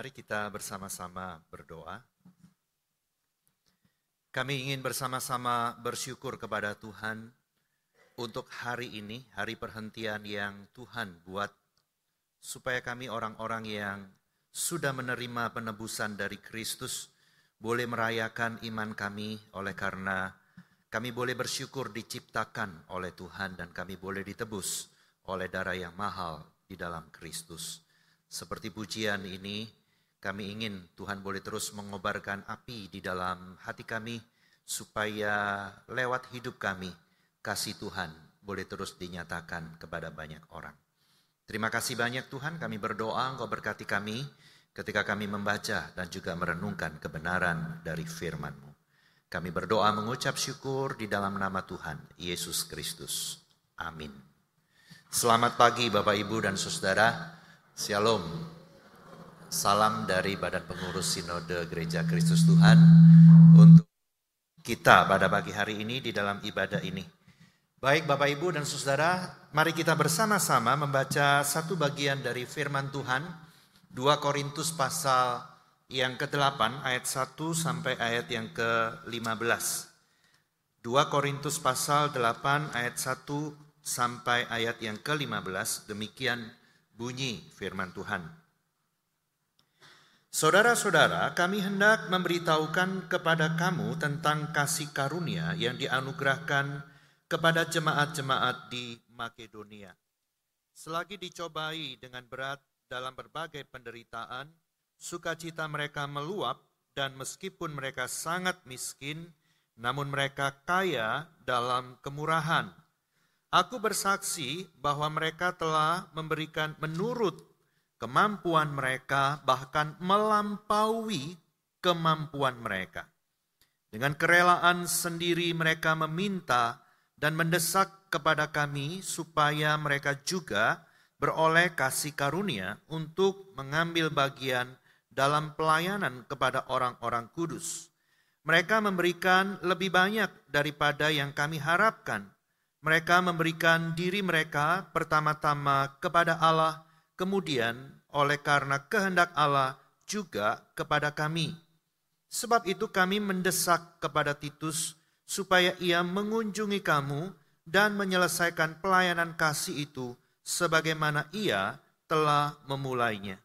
Mari kita bersama-sama berdoa. Kami ingin bersama-sama bersyukur kepada Tuhan untuk hari ini, hari perhentian yang Tuhan buat, supaya kami orang-orang yang sudah menerima penebusan dari Kristus, boleh merayakan iman kami oleh karena kami boleh bersyukur diciptakan oleh Tuhan dan kami boleh ditebus oleh darah yang mahal di dalam Kristus. Seperti pujian ini, kami ingin Tuhan boleh terus mengobarkan api di dalam hati kami, supaya lewat hidup kami, kasih Tuhan boleh terus dinyatakan kepada banyak orang. Terima kasih banyak Tuhan, kami berdoa Engkau berkati kami ketika kami membaca dan juga merenungkan kebenaran dari firman-Mu. Kami berdoa mengucap syukur di dalam nama Tuhan, Yesus Kristus. Amin. Selamat pagi Bapak Ibu dan Saudara. Shalom. Salam dari Badan Pengurus Sinode Gereja Kristus Tuhan untuk kita pada pagi hari ini di dalam ibadah ini. Baik Bapak Ibu dan Saudara, mari kita bersama-sama membaca satu bagian dari firman Tuhan, 2 Korintus pasal yang ke-8 ayat 1 sampai ayat yang ke-15. 2 Korintus pasal 8 ayat 1 sampai ayat yang ke-15, demikian bunyi firman Tuhan. Saudara-saudara, kami hendak memberitahukan kepada kamu tentang kasih karunia yang dianugerahkan kepada jemaat-jemaat di Makedonia. Selagi dicobai dengan berat dalam berbagai penderitaan, sukacita mereka meluap dan meskipun mereka sangat miskin, namun mereka kaya dalam kemurahan. Aku bersaksi bahwa mereka telah memberikan menurut kemampuan mereka bahkan melampaui kemampuan mereka. Dengan kerelaan sendiri mereka meminta dan mendesak kepada kami supaya mereka juga beroleh kasih karunia untuk mengambil bagian dalam pelayanan kepada orang-orang kudus. Mereka memberikan lebih banyak daripada yang kami harapkan. Mereka memberikan diri mereka pertama-tama kepada Allah kemudian oleh karena kehendak Allah juga kepada kami. Sebab itu kami mendesak kepada Titus supaya ia mengunjungi kamu dan menyelesaikan pelayanan kasih itu sebagaimana ia telah memulainya.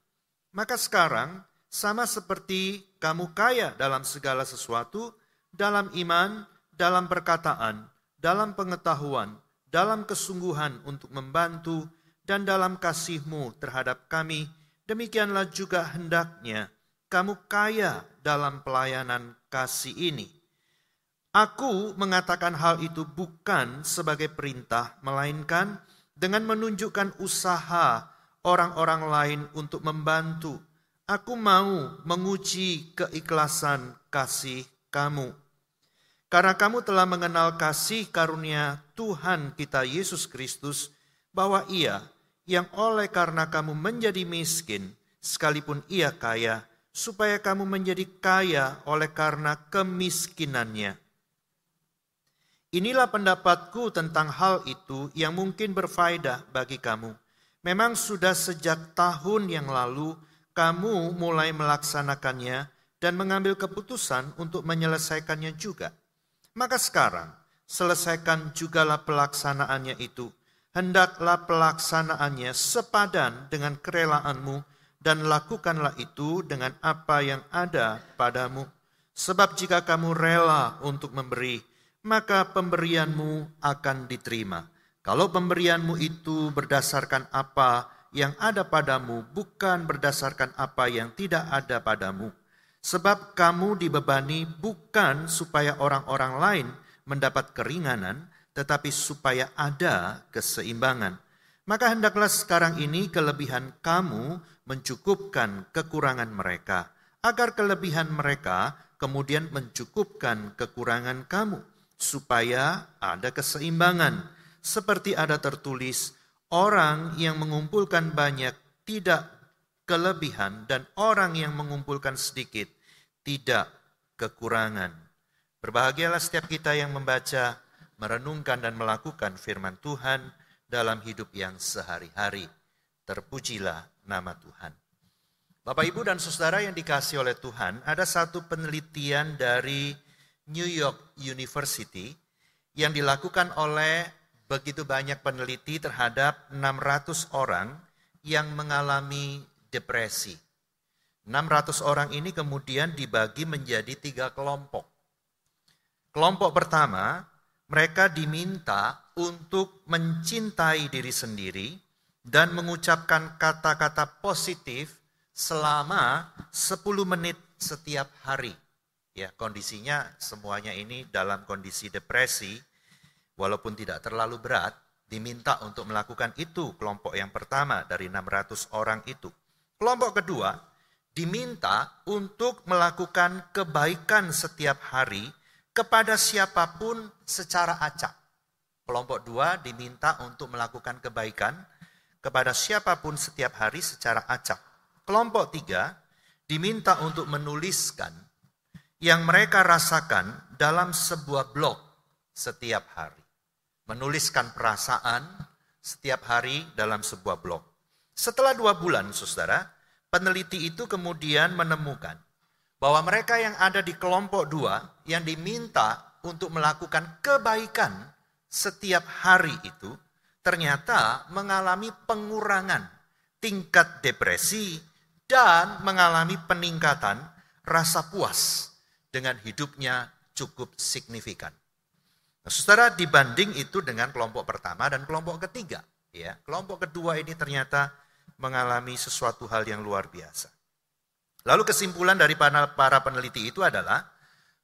Maka sekarang sama seperti kamu kaya dalam segala sesuatu, dalam iman, dalam perkataan, dalam pengetahuan, dalam kesungguhan untuk membantu, dan dalam kasihmu terhadap kami, demikianlah juga hendaknya kamu kaya dalam pelayanan kasih ini. Aku mengatakan hal itu bukan sebagai perintah, melainkan dengan menunjukkan usaha orang-orang lain untuk membantu. Aku mau menguji keikhlasan kasih kamu. Karena kamu telah mengenal kasih karunia Tuhan kita Yesus Kristus, bahwa ia yang oleh karena kamu menjadi miskin, sekalipun ia kaya, supaya kamu menjadi kaya oleh karena kemiskinannya. Inilah pendapatku tentang hal itu yang mungkin berfaedah bagi kamu. Memang sudah sejak tahun yang lalu kamu mulai melaksanakannya dan mengambil keputusan untuk menyelesaikannya juga. Maka sekarang selesaikan jugalah pelaksanaannya itu hendaklah pelaksanaannya sepadan dengan kerelaanmu dan lakukanlah itu dengan apa yang ada padamu. Sebab jika kamu rela untuk memberi, maka pemberianmu akan diterima. Kalau pemberianmu itu berdasarkan apa yang ada padamu, bukan berdasarkan apa yang tidak ada padamu. Sebab kamu dibebani bukan supaya orang-orang lain mendapat keringanan, tetapi supaya ada keseimbangan. Maka hendaklah sekarang ini kelebihan kamu mencukupkan kekurangan mereka, agar kelebihan mereka kemudian mencukupkan kekurangan kamu, supaya ada keseimbangan. Seperti ada tertulis, orang yang mengumpulkan banyak tidak kelebihan, dan orang yang mengumpulkan sedikit tidak kekurangan. Berbahagialah setiap kita yang membaca merenungkan dan melakukan firman Tuhan dalam hidup yang sehari-hari. Terpujilah nama Tuhan. Bapak, Ibu, dan Saudara yang dikasih oleh Tuhan, ada satu penelitian dari New York University yang dilakukan oleh begitu banyak peneliti terhadap 600 orang yang mengalami depresi. 600 orang ini kemudian dibagi menjadi tiga kelompok. Kelompok pertama, mereka diminta untuk mencintai diri sendiri dan mengucapkan kata-kata positif selama 10 menit setiap hari. Ya, kondisinya semuanya ini dalam kondisi depresi, walaupun tidak terlalu berat, diminta untuk melakukan itu kelompok yang pertama dari 600 orang itu. Kelompok kedua diminta untuk melakukan kebaikan setiap hari kepada siapa pun secara acak. Kelompok dua diminta untuk melakukan kebaikan kepada siapa pun setiap hari secara acak. Kelompok tiga diminta untuk menuliskan yang mereka rasakan dalam sebuah blog setiap hari. Menuliskan perasaan setiap hari dalam sebuah blog. Setelah dua bulan, saudara, peneliti itu kemudian menemukan bahwa mereka yang ada di kelompok dua yang diminta untuk melakukan kebaikan setiap hari itu ternyata mengalami pengurangan tingkat depresi dan mengalami peningkatan rasa puas dengan hidupnya cukup signifikan. Nah, saudara dibanding itu dengan kelompok pertama dan kelompok ketiga, ya kelompok kedua ini ternyata mengalami sesuatu hal yang luar biasa. Lalu kesimpulan dari para peneliti itu adalah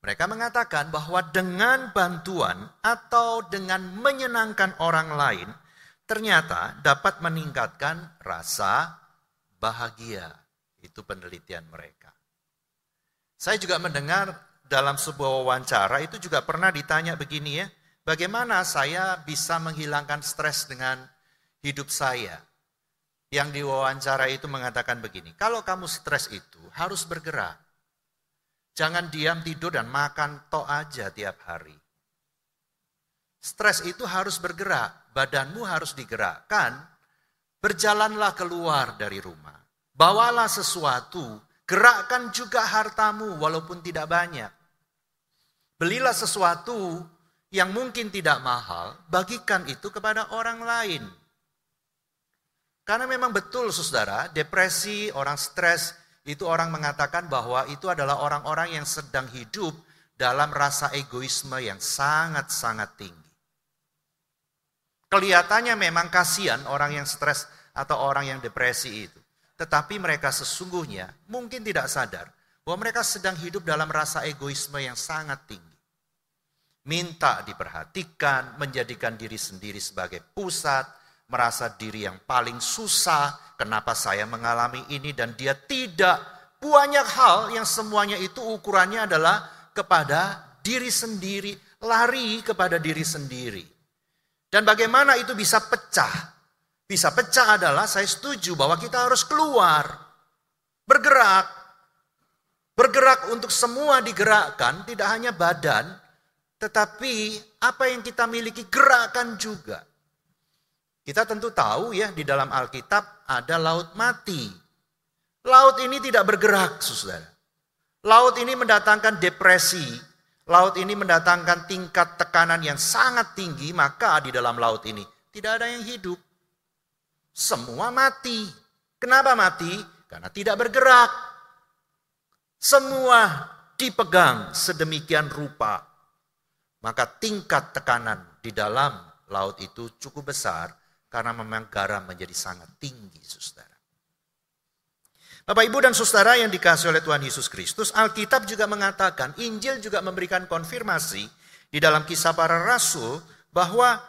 mereka mengatakan bahwa dengan bantuan atau dengan menyenangkan orang lain ternyata dapat meningkatkan rasa bahagia. Itu penelitian mereka. Saya juga mendengar dalam sebuah wawancara itu juga pernah ditanya begini ya, bagaimana saya bisa menghilangkan stres dengan hidup saya? Yang diwawancara itu mengatakan begini, kalau kamu stres itu harus bergerak. Jangan diam tidur dan makan tok aja tiap hari. Stres itu harus bergerak, badanmu harus digerakkan, berjalanlah keluar dari rumah. Bawalah sesuatu, gerakkan juga hartamu walaupun tidak banyak. Belilah sesuatu yang mungkin tidak mahal, bagikan itu kepada orang lain. Karena memang betul saudara, depresi, orang stres, itu orang mengatakan bahwa itu adalah orang-orang yang sedang hidup dalam rasa egoisme yang sangat-sangat tinggi. Kelihatannya memang kasihan orang yang stres atau orang yang depresi itu. Tetapi mereka sesungguhnya mungkin tidak sadar bahwa mereka sedang hidup dalam rasa egoisme yang sangat tinggi. Minta diperhatikan, menjadikan diri sendiri sebagai pusat, merasa diri yang paling susah, kenapa saya mengalami ini dan dia tidak. Banyak hal yang semuanya itu ukurannya adalah kepada diri sendiri, lari kepada diri sendiri. Dan bagaimana itu bisa pecah? bisa pecah adalah saya setuju bahwa kita harus keluar, bergerak. Bergerak untuk semua digerakkan, tidak hanya badan, tetapi apa yang kita miliki gerakan juga. Kita tentu tahu ya di dalam Alkitab ada laut mati. Laut ini tidak bergerak, saudara. Laut ini mendatangkan depresi, laut ini mendatangkan tingkat tekanan yang sangat tinggi, maka di dalam laut ini tidak ada yang hidup. Semua mati. Kenapa mati? Karena tidak bergerak. Semua dipegang sedemikian rupa. Maka tingkat tekanan di dalam laut itu cukup besar karena memang garam menjadi sangat tinggi, saudara. Bapak, Ibu, dan saudara yang dikasih oleh Tuhan Yesus Kristus, Alkitab juga mengatakan, Injil juga memberikan konfirmasi di dalam kisah para rasul bahwa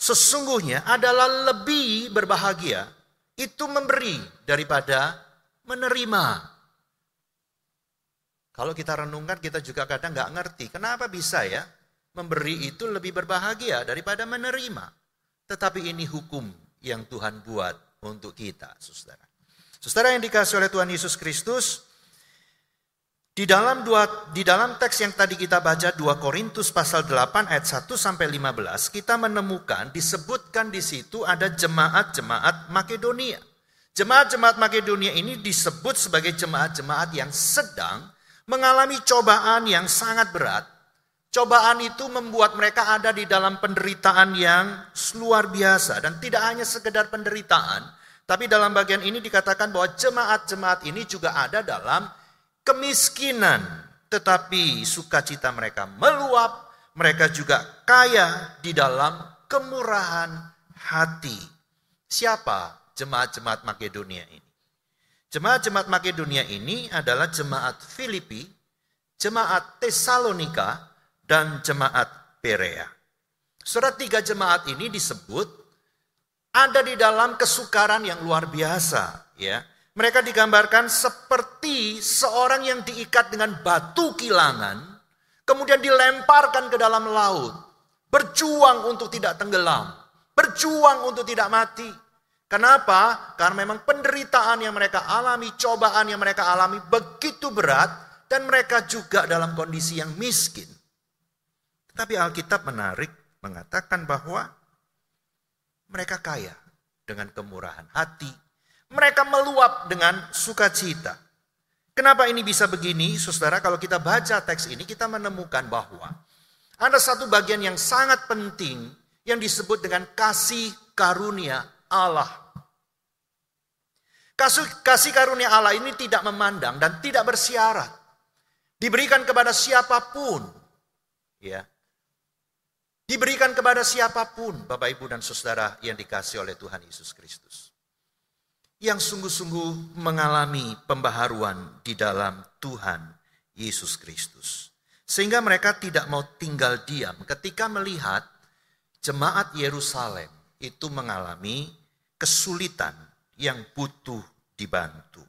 sesungguhnya adalah lebih berbahagia itu memberi daripada menerima. Kalau kita renungkan kita juga kadang nggak ngerti kenapa bisa ya memberi itu lebih berbahagia daripada menerima. Tetapi ini hukum yang Tuhan buat untuk kita, saudara. Saudara yang dikasih oleh Tuhan Yesus Kristus, di dalam dua di dalam teks yang tadi kita baca 2 Korintus pasal 8 ayat 1 sampai 15 kita menemukan disebutkan di situ ada jemaat-jemaat Makedonia. Jemaat-jemaat Makedonia ini disebut sebagai jemaat-jemaat yang sedang mengalami cobaan yang sangat berat. Cobaan itu membuat mereka ada di dalam penderitaan yang luar biasa dan tidak hanya sekedar penderitaan, tapi dalam bagian ini dikatakan bahwa jemaat-jemaat ini juga ada dalam kemiskinan, tetapi sukacita mereka meluap, mereka juga kaya di dalam kemurahan hati. Siapa jemaat-jemaat Makedonia ini? Jemaat-jemaat Makedonia ini adalah jemaat Filipi, jemaat Tesalonika, dan jemaat Perea. Surat tiga jemaat ini disebut ada di dalam kesukaran yang luar biasa. ya. Mereka digambarkan seperti seorang yang diikat dengan batu kilangan, kemudian dilemparkan ke dalam laut. Berjuang untuk tidak tenggelam, berjuang untuk tidak mati. Kenapa? Karena memang penderitaan yang mereka alami, cobaan yang mereka alami begitu berat dan mereka juga dalam kondisi yang miskin. Tapi Alkitab menarik mengatakan bahwa mereka kaya dengan kemurahan hati. Mereka meluap dengan sukacita. Kenapa ini bisa begini? Saudara, kalau kita baca teks ini kita menemukan bahwa ada satu bagian yang sangat penting yang disebut dengan kasih karunia Allah. Kasih, kasih karunia Allah ini tidak memandang dan tidak bersyarat. Diberikan kepada siapa pun. Ya. Diberikan kepada siapa pun, Bapak Ibu dan Saudara yang dikasih oleh Tuhan Yesus Kristus. Yang sungguh-sungguh mengalami pembaharuan di dalam Tuhan Yesus Kristus. Sehingga mereka tidak mau tinggal diam ketika melihat jemaat Yerusalem itu mengalami kesulitan yang butuh dibantu.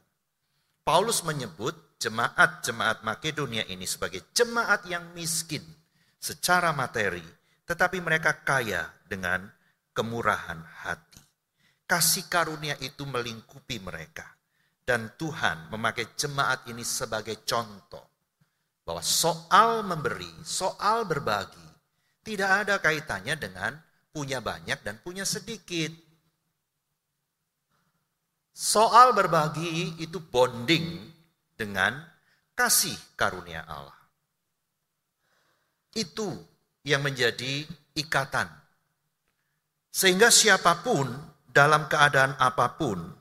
Paulus menyebut jemaat-jemaat Makedonia ini sebagai jemaat yang miskin secara materi, tetapi mereka kaya dengan kemurahan hati. Kasih karunia itu melingkupi mereka. Dan Tuhan memakai jemaat ini sebagai contoh bahwa soal memberi, soal berbagi, tidak ada kaitannya dengan punya banyak dan punya sedikit. Soal berbagi itu bonding dengan kasih karunia Allah. Itu yang menjadi ikatan. Sehingga siapa pun dalam keadaan apa pun,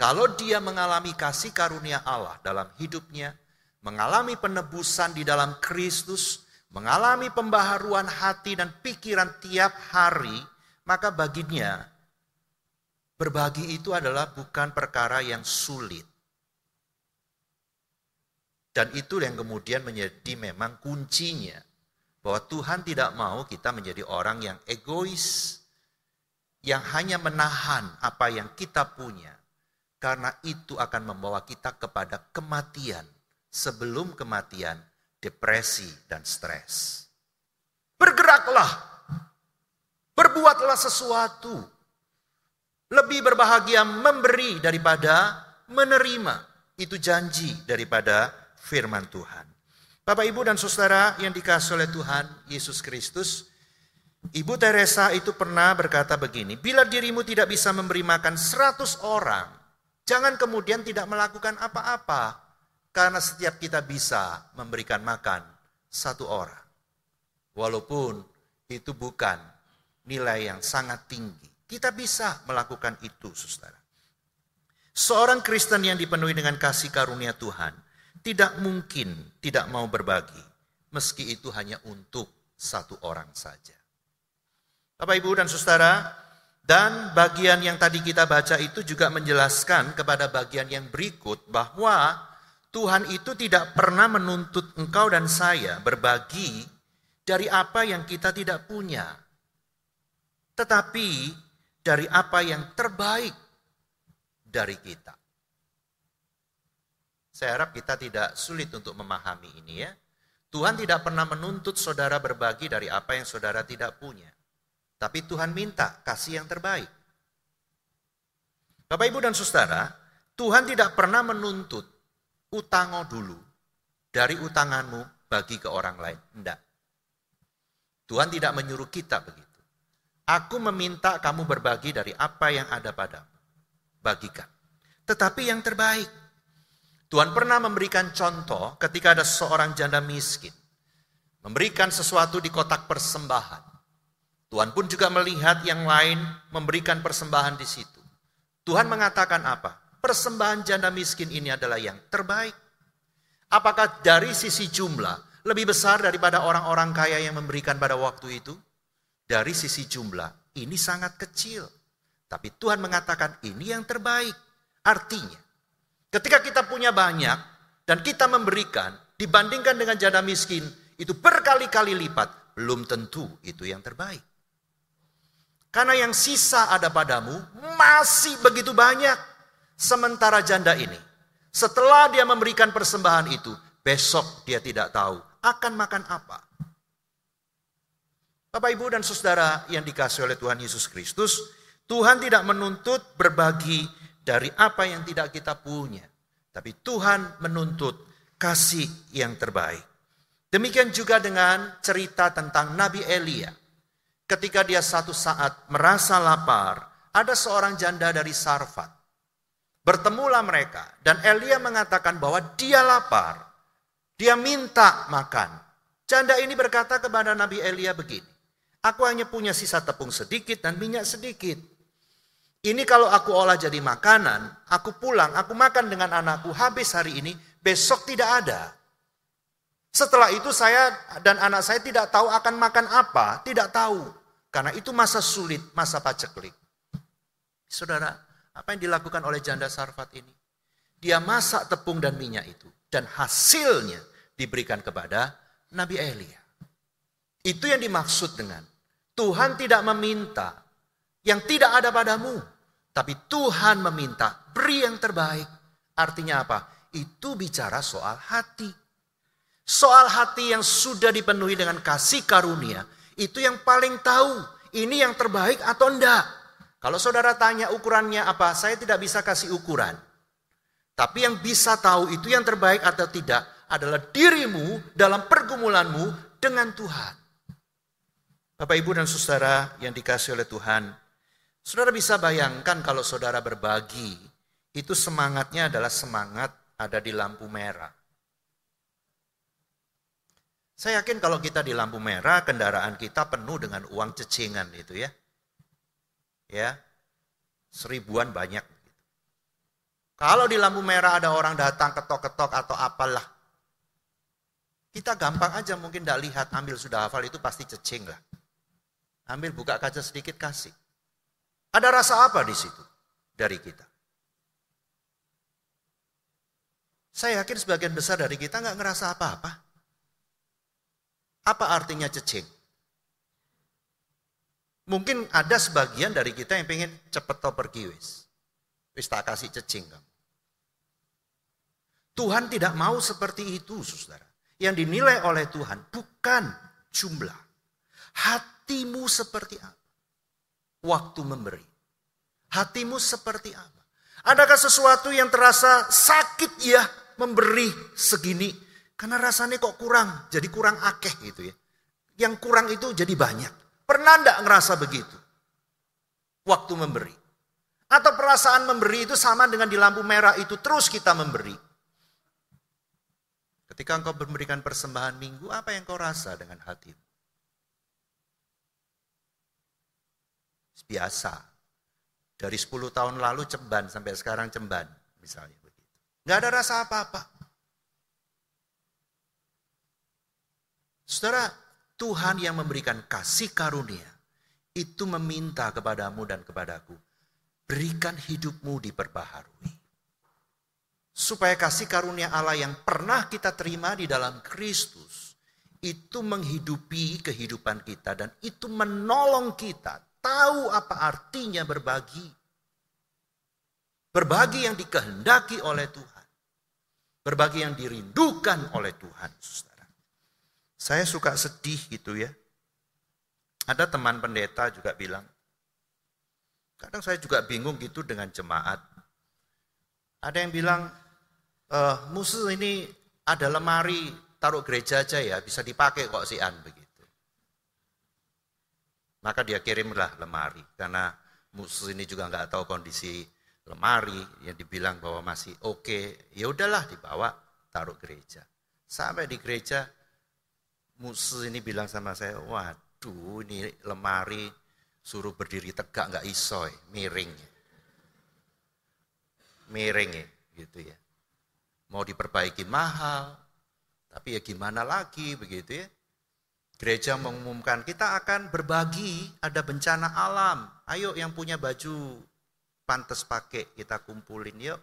kalau dia mengalami kasih karunia Allah dalam hidupnya, mengalami penebusan di dalam Kristus, mengalami pembaharuan hati dan pikiran tiap hari, maka baginya berbagi itu adalah bukan perkara yang sulit. Dan itu yang kemudian menjadi memang kuncinya. Bahwa Tuhan tidak mau kita menjadi orang yang egois, yang hanya menahan apa yang kita punya. Karena itu akan membawa kita kepada kematian. Sebelum kematian, depresi, dan stres. Bergeraklah, berbuatlah sesuatu. Lebih berbahagia memberi daripada menerima. Itu janji daripada firman Tuhan. Bapak, Ibu, dan Saudara yang dikasih oleh Tuhan Yesus Kristus, Ibu Teresa itu pernah berkata begini, bila dirimu tidak bisa memberi makan seratus orang, jangan kemudian tidak melakukan apa-apa. Karena setiap kita bisa memberikan makan satu orang. Walaupun itu bukan nilai yang sangat tinggi. Kita bisa melakukan itu, saudara. Seorang Kristen yang dipenuhi dengan kasih karunia Tuhan tidak mungkin tidak mau berbagi, meski itu hanya untuk satu orang saja. Bapak, Ibu, dan saudara, dan bagian yang tadi kita baca itu juga menjelaskan kepada bagian yang berikut bahwa Tuhan itu tidak pernah menuntut engkau dan saya berbagi dari apa yang kita tidak punya, tetapi dari apa yang terbaik dari kita. Saya harap kita tidak sulit untuk memahami ini ya. Tuhan tidak pernah menuntut saudara berbagi dari apa yang saudara tidak punya. Tapi Tuhan minta kasih yang terbaik. Bapak, Ibu, dan Saudara, Tuhan tidak pernah menuntut utango dulu dari utanganmu bagi ke orang lain. Tidak. Tuhan tidak menyuruh kita begitu. Aku meminta kamu berbagi dari apa yang ada padamu. Bagikan. tetapi yang terbaik. Tuhan pernah memberikan contoh ketika ada seorang janda miskin. Memberikan sesuatu di kotak persembahan. Tuhan pun juga melihat yang lain memberikan persembahan di situ. Tuhan mengatakan apa? Persembahan janda miskin ini adalah yang terbaik. Apakah dari sisi jumlah lebih besar daripada orang-orang kaya yang memberikan pada waktu itu? Dari sisi jumlah, ini sangat kecil. Tapi Tuhan mengatakan ini yang terbaik. Artinya, ketika kita punya banyak dan kita memberikan dibandingkan dengan janda miskin, itu berkali-kali lipat, belum tentu itu yang terbaik. Karena yang sisa ada padamu masih begitu banyak. Sementara janda ini setelah dia memberikan persembahan itu, besok dia tidak tahu akan makan apa. Bapak, Ibu, dan saudara yang dikasih oleh Tuhan Yesus Kristus, Tuhan tidak menuntut berbagi dari apa yang tidak kita punya, tapi Tuhan menuntut kasih yang terbaik. Demikian juga dengan cerita tentang Nabi Elia. Ketika dia satu saat merasa lapar, ada seorang janda dari Sarfat Bertemulah mereka dan Elia mengatakan bahwa dia lapar. Dia minta makan. Janda ini berkata kepada Nabi Elia begini. Aku hanya punya sisa tepung sedikit dan minyak sedikit. Ini kalau aku olah jadi makanan, aku pulang, aku makan dengan anakku habis hari ini, besok tidak ada. Setelah itu saya dan anak saya tidak tahu akan makan apa, tidak tahu. Karena itu masa sulit, masa paceklik. Saudara, apa yang dilakukan oleh janda Sarfat ini? Dia masak tepung dan minyak itu. Dan hasilnya diberikan kepada Nabi Elia. Itu yang dimaksud dengan Tuhan tidak meminta yang tidak ada padamu. Tapi Tuhan meminta beri yang terbaik. Artinya apa? Itu bicara soal hati. Soal hati yang sudah dipenuhi dengan kasih karunia. Itu yang paling tahu ini yang terbaik atau enggak. Kalau saudara tanya ukurannya apa, saya tidak bisa kasih ukuran. Tapi yang bisa tahu itu yang terbaik atau tidak adalah dirimu dalam pergumulanmu dengan Tuhan. Bapak, Ibu, dan saudara yang dikasih oleh Tuhan, saudara bisa bayangkan kalau saudara berbagi, itu semangatnya adalah semangat ada di lampu merah. Saya yakin kalau kita di lampu merah, kendaraan kita penuh dengan uang cecingan itu ya ya seribuan banyak. Kalau di lampu merah ada orang datang ketok-ketok atau apalah, kita gampang aja mungkin tidak lihat, ambil sudah hafal itu pasti cecing lah. Ambil buka kaca sedikit kasih. Ada rasa apa di situ dari kita? Saya yakin sebagian besar dari kita nggak ngerasa apa-apa. Apa artinya cecing? Mungkin ada sebagian dari kita yang pengen cepet to pergi wis. Wis tak kasih cecing kamu. Tuhan tidak mau seperti itu, saudara. Yang dinilai oleh Tuhan bukan jumlah. Hatimu seperti apa? Waktu memberi. Hatimu seperti apa? Adakah sesuatu yang terasa sakit ya memberi segini? Karena rasanya kok kurang, jadi kurang akeh gitu ya. Yang kurang itu jadi banyak. Pernah enggak ngerasa begitu? Waktu memberi. Atau perasaan memberi itu sama dengan di lampu merah itu terus kita memberi. Ketika engkau memberikan persembahan minggu, apa yang kau rasa dengan hatimu? Biasa. Dari 10 tahun lalu cemban sampai sekarang cemban. Misalnya begitu. Nggak ada rasa apa-apa. Saudara, Tuhan yang memberikan kasih karunia itu meminta kepadamu dan kepadaku, berikan hidupmu diperbaharui. Supaya kasih karunia Allah yang pernah kita terima di dalam Kristus itu menghidupi kehidupan kita dan itu menolong kita tahu apa artinya berbagi. Berbagi yang dikehendaki oleh Tuhan. Berbagi yang dirindukan oleh Tuhan. Saya suka sedih gitu ya. Ada teman pendeta juga bilang, kadang saya juga bingung gitu dengan jemaat. Ada yang bilang, e, musuh ini ada lemari, taruh gereja aja ya, bisa dipakai kok si An. Maka dia kirimlah lemari, karena musuh ini juga nggak tahu kondisi lemari yang dibilang bahwa masih oke, okay, ya udahlah dibawa taruh gereja. Sampai di gereja musuh ini bilang sama saya, waduh ini lemari suruh berdiri tegak nggak iso, miring. Miring ya, gitu ya. Mau diperbaiki mahal, tapi ya gimana lagi begitu ya. Gereja mengumumkan kita akan berbagi, ada bencana alam. Ayo yang punya baju pantas pakai kita kumpulin yuk.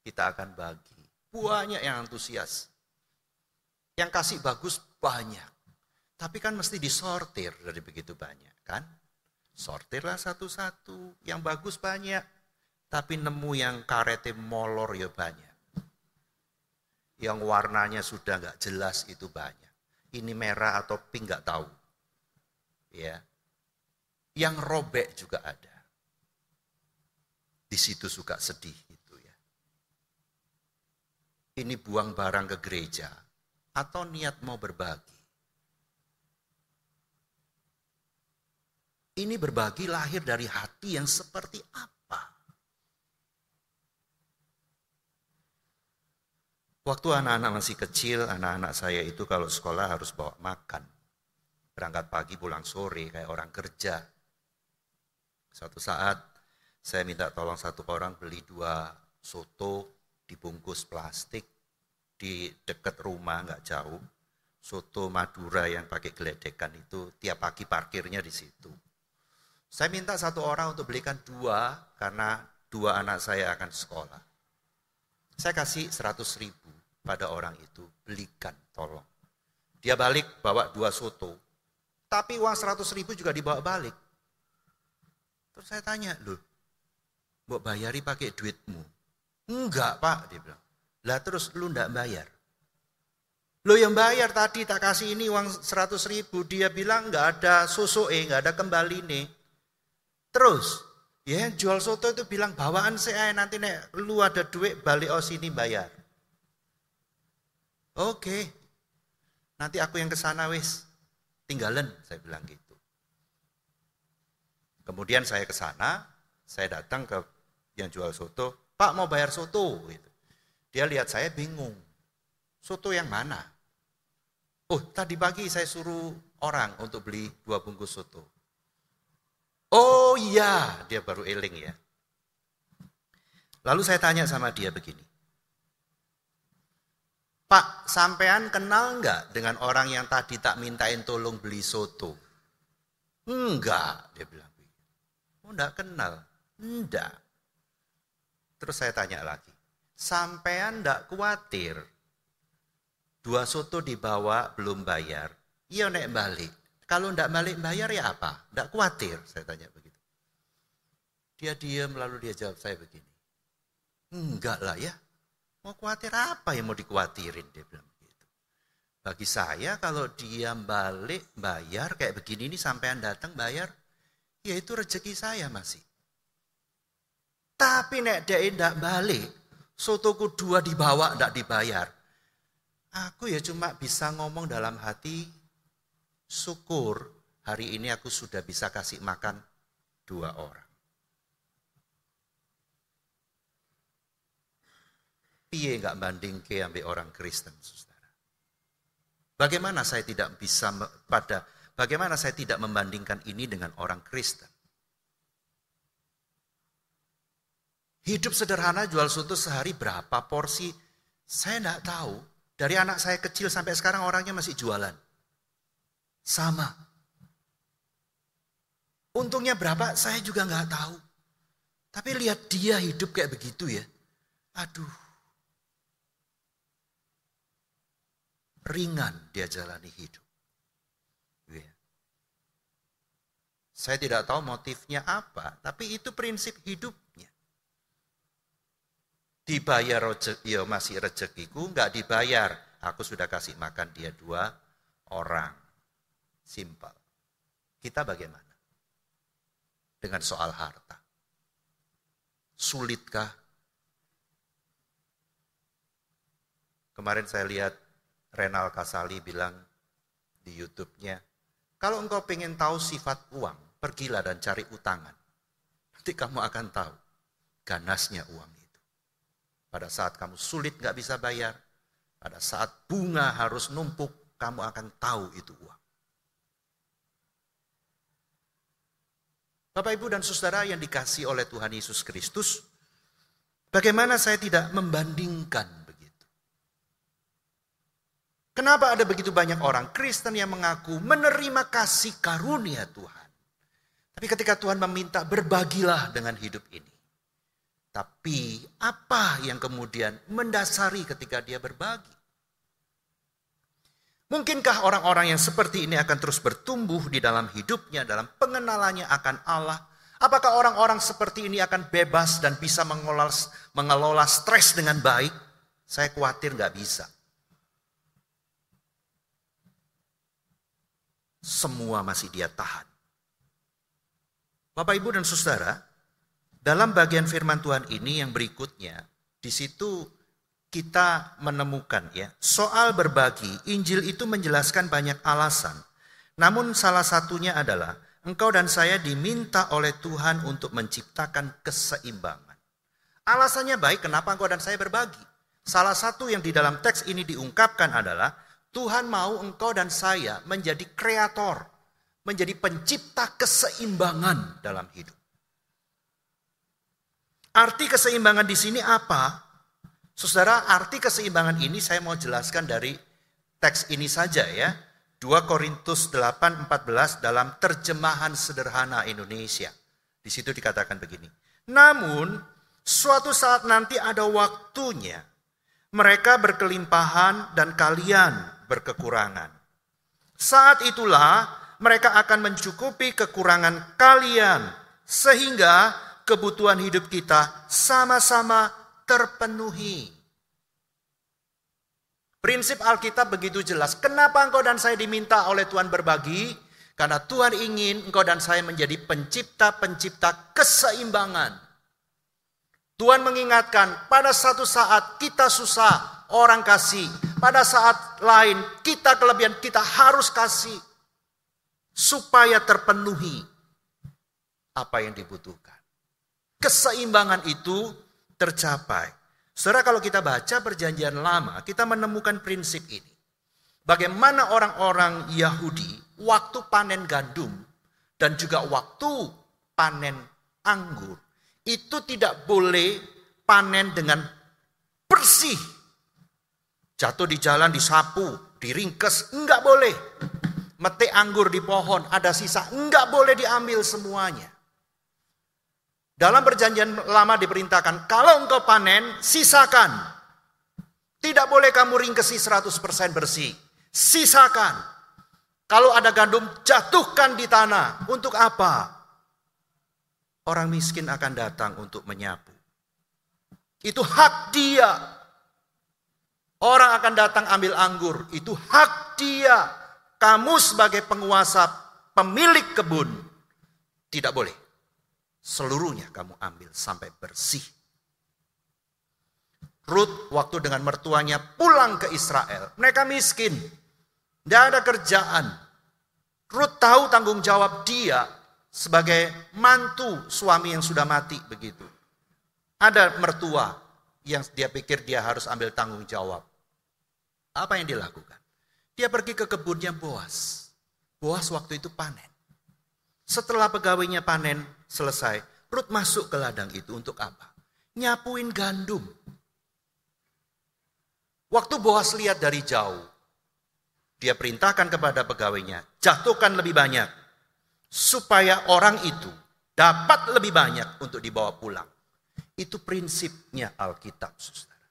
Kita akan bagi. Banyak yang antusias. Yang kasih bagus banyak. Tapi kan mesti disortir dari begitu banyak kan. Sortirlah satu-satu. Yang bagus banyak. Tapi nemu yang karetnya molor ya banyak. Yang warnanya sudah nggak jelas itu banyak ini merah atau pink nggak tahu. Ya. Yang robek juga ada. Di situ suka sedih itu ya. Ini buang barang ke gereja atau niat mau berbagi. Ini berbagi lahir dari hati yang seperti apa? Waktu anak-anak masih kecil, anak-anak saya itu kalau sekolah harus bawa makan. Berangkat pagi pulang sore kayak orang kerja. Suatu saat saya minta tolong satu orang beli dua soto dibungkus plastik di dekat rumah nggak jauh. Soto Madura yang pakai geledekan itu tiap pagi parkirnya di situ. Saya minta satu orang untuk belikan dua karena dua anak saya akan sekolah. Saya kasih 100 ribu pada orang itu, belikan, tolong. Dia balik bawa dua soto, tapi uang 100 ribu juga dibawa balik. Terus saya tanya, loh, mau bayari pakai duitmu? Enggak pak, dia bilang. Lah terus lu enggak bayar? Lo yang bayar tadi tak kasih ini uang 100 ribu, dia bilang enggak ada susu eh, enggak ada kembali nih. Terus Ya jual soto itu bilang bawaan saya nanti nek lu ada duit balik oh sini bayar. Oke. Nanti aku yang ke sana wis. Tinggalan saya bilang gitu. Kemudian saya ke sana, saya datang ke yang jual soto, "Pak mau bayar soto." gitu. Dia lihat saya bingung. Soto yang mana? Oh, tadi pagi saya suruh orang untuk beli dua bungkus soto. Oh iya, dia baru eling ya. Lalu saya tanya sama dia begini. Pak, sampean kenal enggak dengan orang yang tadi tak mintain tolong beli soto? Enggak, dia bilang. Oh enggak kenal? Enggak. Terus saya tanya lagi. Sampean enggak khawatir dua soto dibawa belum bayar, iya nek balik. Kalau ndak balik bayar ya apa? Ndak khawatir, saya tanya begitu. Dia diam lalu dia jawab saya begini. Enggak lah ya. Mau khawatir apa yang mau dikhawatirin? Dia bilang begitu. Bagi saya kalau dia balik bayar kayak begini ini sampai datang bayar, ya itu rezeki saya masih. Tapi nek dia ndak balik, sotoku dua dibawa ndak dibayar. Aku ya cuma bisa ngomong dalam hati, syukur hari ini aku sudah bisa kasih makan dua orang. Piye nggak banding ke ambil orang Kristen, saudara. Bagaimana saya tidak bisa pada bagaimana saya tidak membandingkan ini dengan orang Kristen? Hidup sederhana jual soto sehari berapa porsi? Saya tidak tahu. Dari anak saya kecil sampai sekarang orangnya masih jualan. Sama. Untungnya berapa saya juga nggak tahu. Tapi lihat dia hidup kayak begitu ya. Aduh. Ringan dia jalani hidup. Ya. Saya tidak tahu motifnya apa, tapi itu prinsip hidupnya. Dibayar rezeki, ya masih rezekiku, nggak dibayar. Aku sudah kasih makan dia dua orang. Simpel. Kita bagaimana? Dengan soal harta. Sulitkah? Kemarin saya lihat Renal Kasali bilang di YouTube-nya, kalau engkau pengen tahu sifat uang, pergilah dan cari utangan. Nanti kamu akan tahu ganasnya uang itu. Pada saat kamu sulit nggak bisa bayar, pada saat bunga harus numpuk, kamu akan tahu itu uang. Bapak, Ibu, dan Saudara yang dikasih oleh Tuhan Yesus Kristus, bagaimana saya tidak membandingkan? Kenapa ada begitu banyak orang Kristen yang mengaku menerima kasih karunia Tuhan? Tapi ketika Tuhan meminta berbagilah dengan hidup ini. Tapi apa yang kemudian mendasari ketika dia berbagi? Mungkinkah orang-orang yang seperti ini akan terus bertumbuh di dalam hidupnya, dalam pengenalannya akan Allah? Apakah orang-orang seperti ini akan bebas dan bisa mengelola, mengelola stres dengan baik? Saya khawatir nggak bisa. Semua masih dia tahan. Bapak, Ibu, dan Saudara, dalam bagian firman Tuhan ini yang berikutnya, di situ kita menemukan ya, soal berbagi, Injil itu menjelaskan banyak alasan. Namun salah satunya adalah engkau dan saya diminta oleh Tuhan untuk menciptakan keseimbangan. Alasannya baik kenapa engkau dan saya berbagi. Salah satu yang di dalam teks ini diungkapkan adalah Tuhan mau engkau dan saya menjadi kreator, menjadi pencipta keseimbangan dalam hidup. Arti keseimbangan di sini apa? Saudara, arti keseimbangan ini saya mau jelaskan dari teks ini saja ya. 2 Korintus 8:14 dalam terjemahan sederhana Indonesia. Di situ dikatakan begini. Namun, suatu saat nanti ada waktunya mereka berkelimpahan dan kalian berkekurangan. Saat itulah mereka akan mencukupi kekurangan kalian sehingga kebutuhan hidup kita sama-sama terpenuhi. Prinsip Alkitab begitu jelas. Kenapa engkau dan saya diminta oleh Tuhan berbagi? Karena Tuhan ingin engkau dan saya menjadi pencipta-pencipta keseimbangan. Tuhan mengingatkan pada satu saat kita susah, orang kasih. Pada saat lain kita kelebihan, kita harus kasih. Supaya terpenuhi apa yang dibutuhkan. Keseimbangan itu tercapai. Saudara kalau kita baca perjanjian lama, kita menemukan prinsip ini. Bagaimana orang-orang Yahudi waktu panen gandum dan juga waktu panen anggur itu tidak boleh panen dengan bersih. Jatuh di jalan disapu, diringkes, enggak boleh. Metik anggur di pohon ada sisa, enggak boleh diambil semuanya. Dalam perjanjian lama diperintahkan, kalau engkau panen, sisakan. Tidak boleh kamu ringkesi 100% bersih. Sisakan. Kalau ada gandum, jatuhkan di tanah. Untuk apa? Orang miskin akan datang untuk menyapu. Itu hak dia. Orang akan datang ambil anggur. Itu hak dia. Kamu sebagai penguasa, pemilik kebun. Tidak boleh seluruhnya kamu ambil sampai bersih. Ruth waktu dengan mertuanya pulang ke Israel. Mereka miskin. Tidak ada kerjaan. Ruth tahu tanggung jawab dia sebagai mantu suami yang sudah mati begitu. Ada mertua yang dia pikir dia harus ambil tanggung jawab. Apa yang dilakukan? Dia pergi ke kebunnya Boas. Boas waktu itu panen. Setelah pegawainya panen selesai, Ruth masuk ke ladang itu untuk apa? Nyapuin gandum. Waktu Boas lihat dari jauh, dia perintahkan kepada pegawainya, jatuhkan lebih banyak, supaya orang itu dapat lebih banyak untuk dibawa pulang. Itu prinsipnya Alkitab, saudara.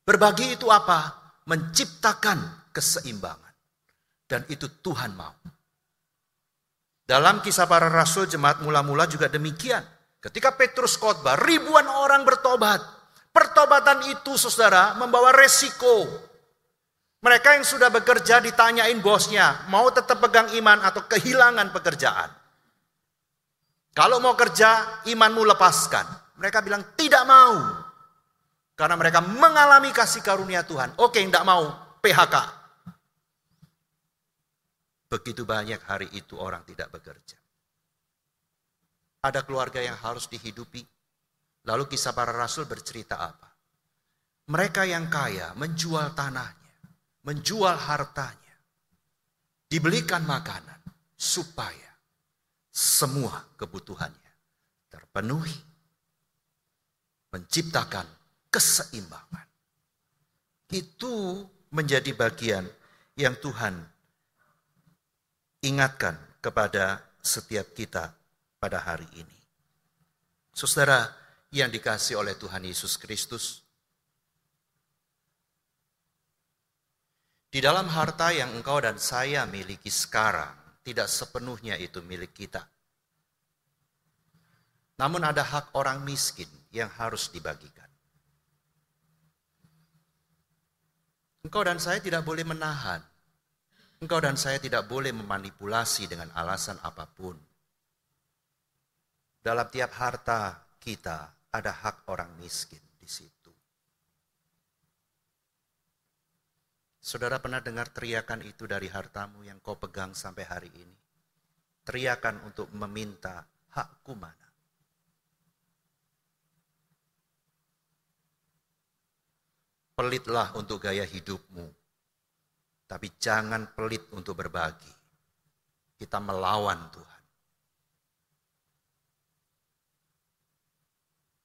Berbagi itu apa? Menciptakan keseimbangan. Dan itu Tuhan mau. Dalam kisah para rasul jemaat mula-mula juga demikian. Ketika Petrus khotbah, ribuan orang bertobat. Pertobatan itu saudara membawa resiko. Mereka yang sudah bekerja ditanyain bosnya, mau tetap pegang iman atau kehilangan pekerjaan. Kalau mau kerja, imanmu lepaskan. Mereka bilang tidak mau. Karena mereka mengalami kasih karunia Tuhan. Oke, tidak mau, PHK. Begitu banyak hari itu orang tidak bekerja. Ada keluarga yang harus dihidupi. Lalu kisah para rasul bercerita apa? Mereka yang kaya menjual tanahnya, menjual hartanya, dibelikan makanan supaya semua kebutuhannya terpenuhi, menciptakan keseimbangan. Itu menjadi bagian yang Tuhan ingatkan kepada setiap kita pada hari ini. Saudara yang dikasih oleh Tuhan Yesus Kristus, di dalam harta yang engkau dan saya miliki sekarang, tidak sepenuhnya itu milik kita. Namun ada hak orang miskin yang harus dibagikan. Engkau dan saya tidak boleh menahan. Engkau dan saya tidak boleh memanipulasi dengan alasan apa pun. Dalam tiap harta kita ada hak orang miskin di situ. Saudara pernah dengar teriakan itu dari hartamu yang kau pegang sampai hari ini? Teriakan untuk meminta hakku mana? Pelitlah untuk gaya hidupmu, tapi jangan pelit untuk berbagi. Kita melawan Tuhan.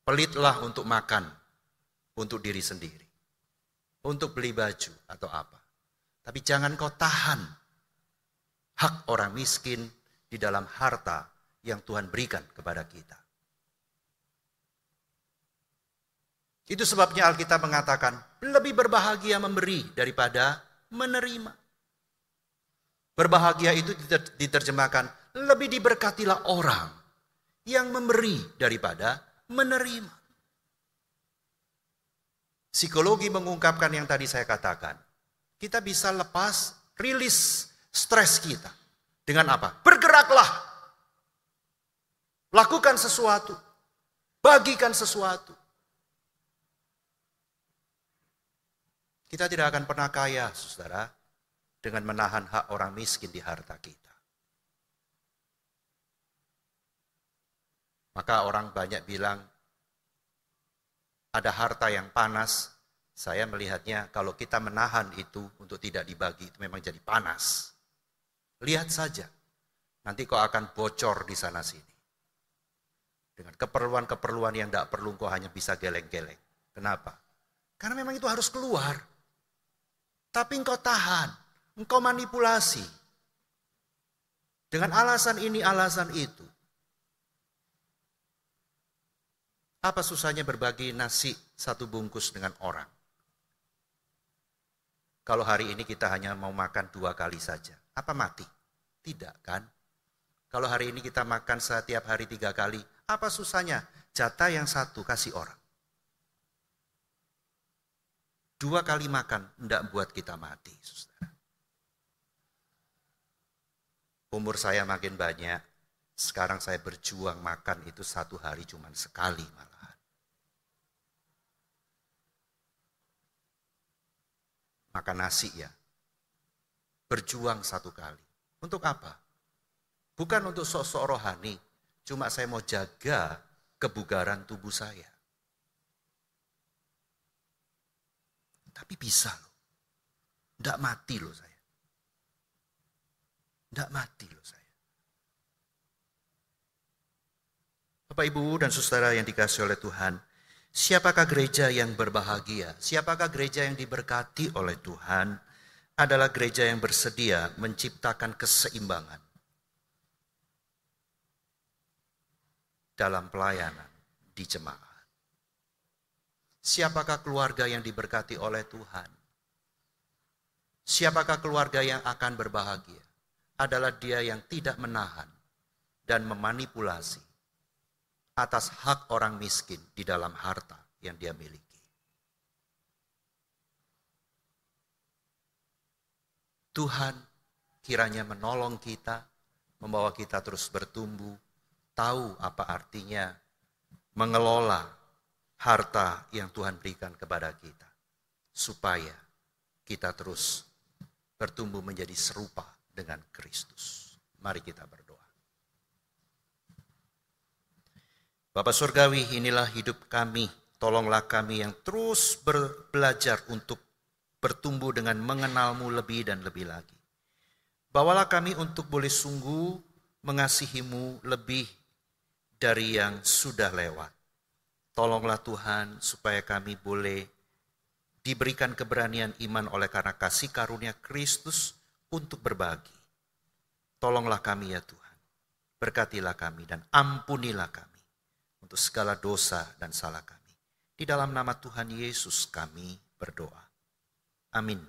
Pelitlah untuk makan, untuk diri sendiri. Untuk beli baju atau apa. Tapi jangan kau tahan hak orang miskin di dalam harta yang Tuhan berikan kepada kita. Itu sebabnya Alkitab mengatakan lebih berbahagia memberi daripada menerima. Berbahagia itu diterjemahkan lebih diberkatilah orang yang memberi daripada menerima. Psikologi mengungkapkan yang tadi saya katakan. Kita bisa lepas, rilis stres kita. Dengan apa? Bergeraklah. Lakukan sesuatu. Bagikan sesuatu. Kita tidak akan pernah kaya, saudara, dengan menahan hak orang miskin di harta kita. Maka orang banyak bilang, ada harta yang panas, saya melihatnya kalau kita menahan itu untuk tidak dibagi, itu memang jadi panas. Lihat saja, nanti kau akan bocor di sana sini. Dengan keperluan-keperluan yang tidak perlu kau hanya bisa geleng-geleng. Kenapa? Karena memang itu harus keluar. Tapi engkau tahan, engkau manipulasi. Dengan alasan ini, alasan itu. Apa susahnya berbagi nasi satu bungkus dengan orang? Kalau hari ini kita hanya mau makan dua kali saja, apa mati? Tidak kan? Kalau hari ini kita makan setiap hari tiga kali, apa susahnya? Jatah yang satu kasih orang. Dua kali makan, tidak buat kita mati, saudara. Umur saya makin banyak, sekarang saya berjuang makan itu satu hari cuma sekali malah. Makan nasi ya. Berjuang satu kali. Untuk apa? Bukan untuk sosok rohani, cuma saya mau jaga kebugaran tubuh saya. Tapi bisa loh. Tidak mati loh saya. Tidak mati loh saya. Bapak, Ibu, dan saudara yang dikasih oleh Tuhan, Siapakah gereja yang berbahagia? Siapakah gereja yang diberkati oleh Tuhan? Adalah gereja yang bersedia menciptakan keseimbangan dalam pelayanan di jemaat. Siapakah keluarga yang diberkati oleh Tuhan? Siapakah keluarga yang akan berbahagia? Adalah dia yang tidak menahan dan memanipulasi atas hak orang miskin di dalam harta yang dia miliki. Tuhan kiranya menolong kita, membawa kita terus bertumbuh, tahu apa artinya mengelola harta yang Tuhan berikan kepada kita, supaya kita terus bertumbuh menjadi serupa dengan Kristus. Mari kita berdoa. Bapak Surgawi, inilah hidup kami. Tolonglah kami yang terus belajar untuk bertumbuh dengan mengenalmu lebih dan lebih lagi. Bawalah kami untuk boleh sungguh mengasihimu lebih dari yang sudah lewat. Tolonglah Tuhan supaya kami boleh diberikan keberanian iman oleh karena kasih karunia Kristus untuk berbagi. Tolonglah kami ya Tuhan. Berkatilah kami dan ampunilah kami untuk segala dosa dan salah kami. Di dalam nama Tuhan Yesus kami berdoa. Amin.